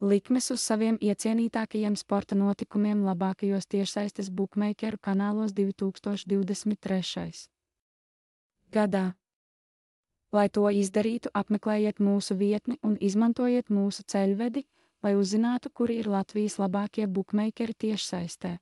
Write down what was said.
Likmes uz saviem iecienītākajiem sporta notikumiem labākajos tiešsaistes bukmeikeru kanālos 2023. gadā. Lai to izdarītu, apmeklējiet mūsu vietni un izmantojiet mūsu ceļvedi, lai uzzinātu, kuri ir Latvijas labākie bukmeikeri tiešsaistē.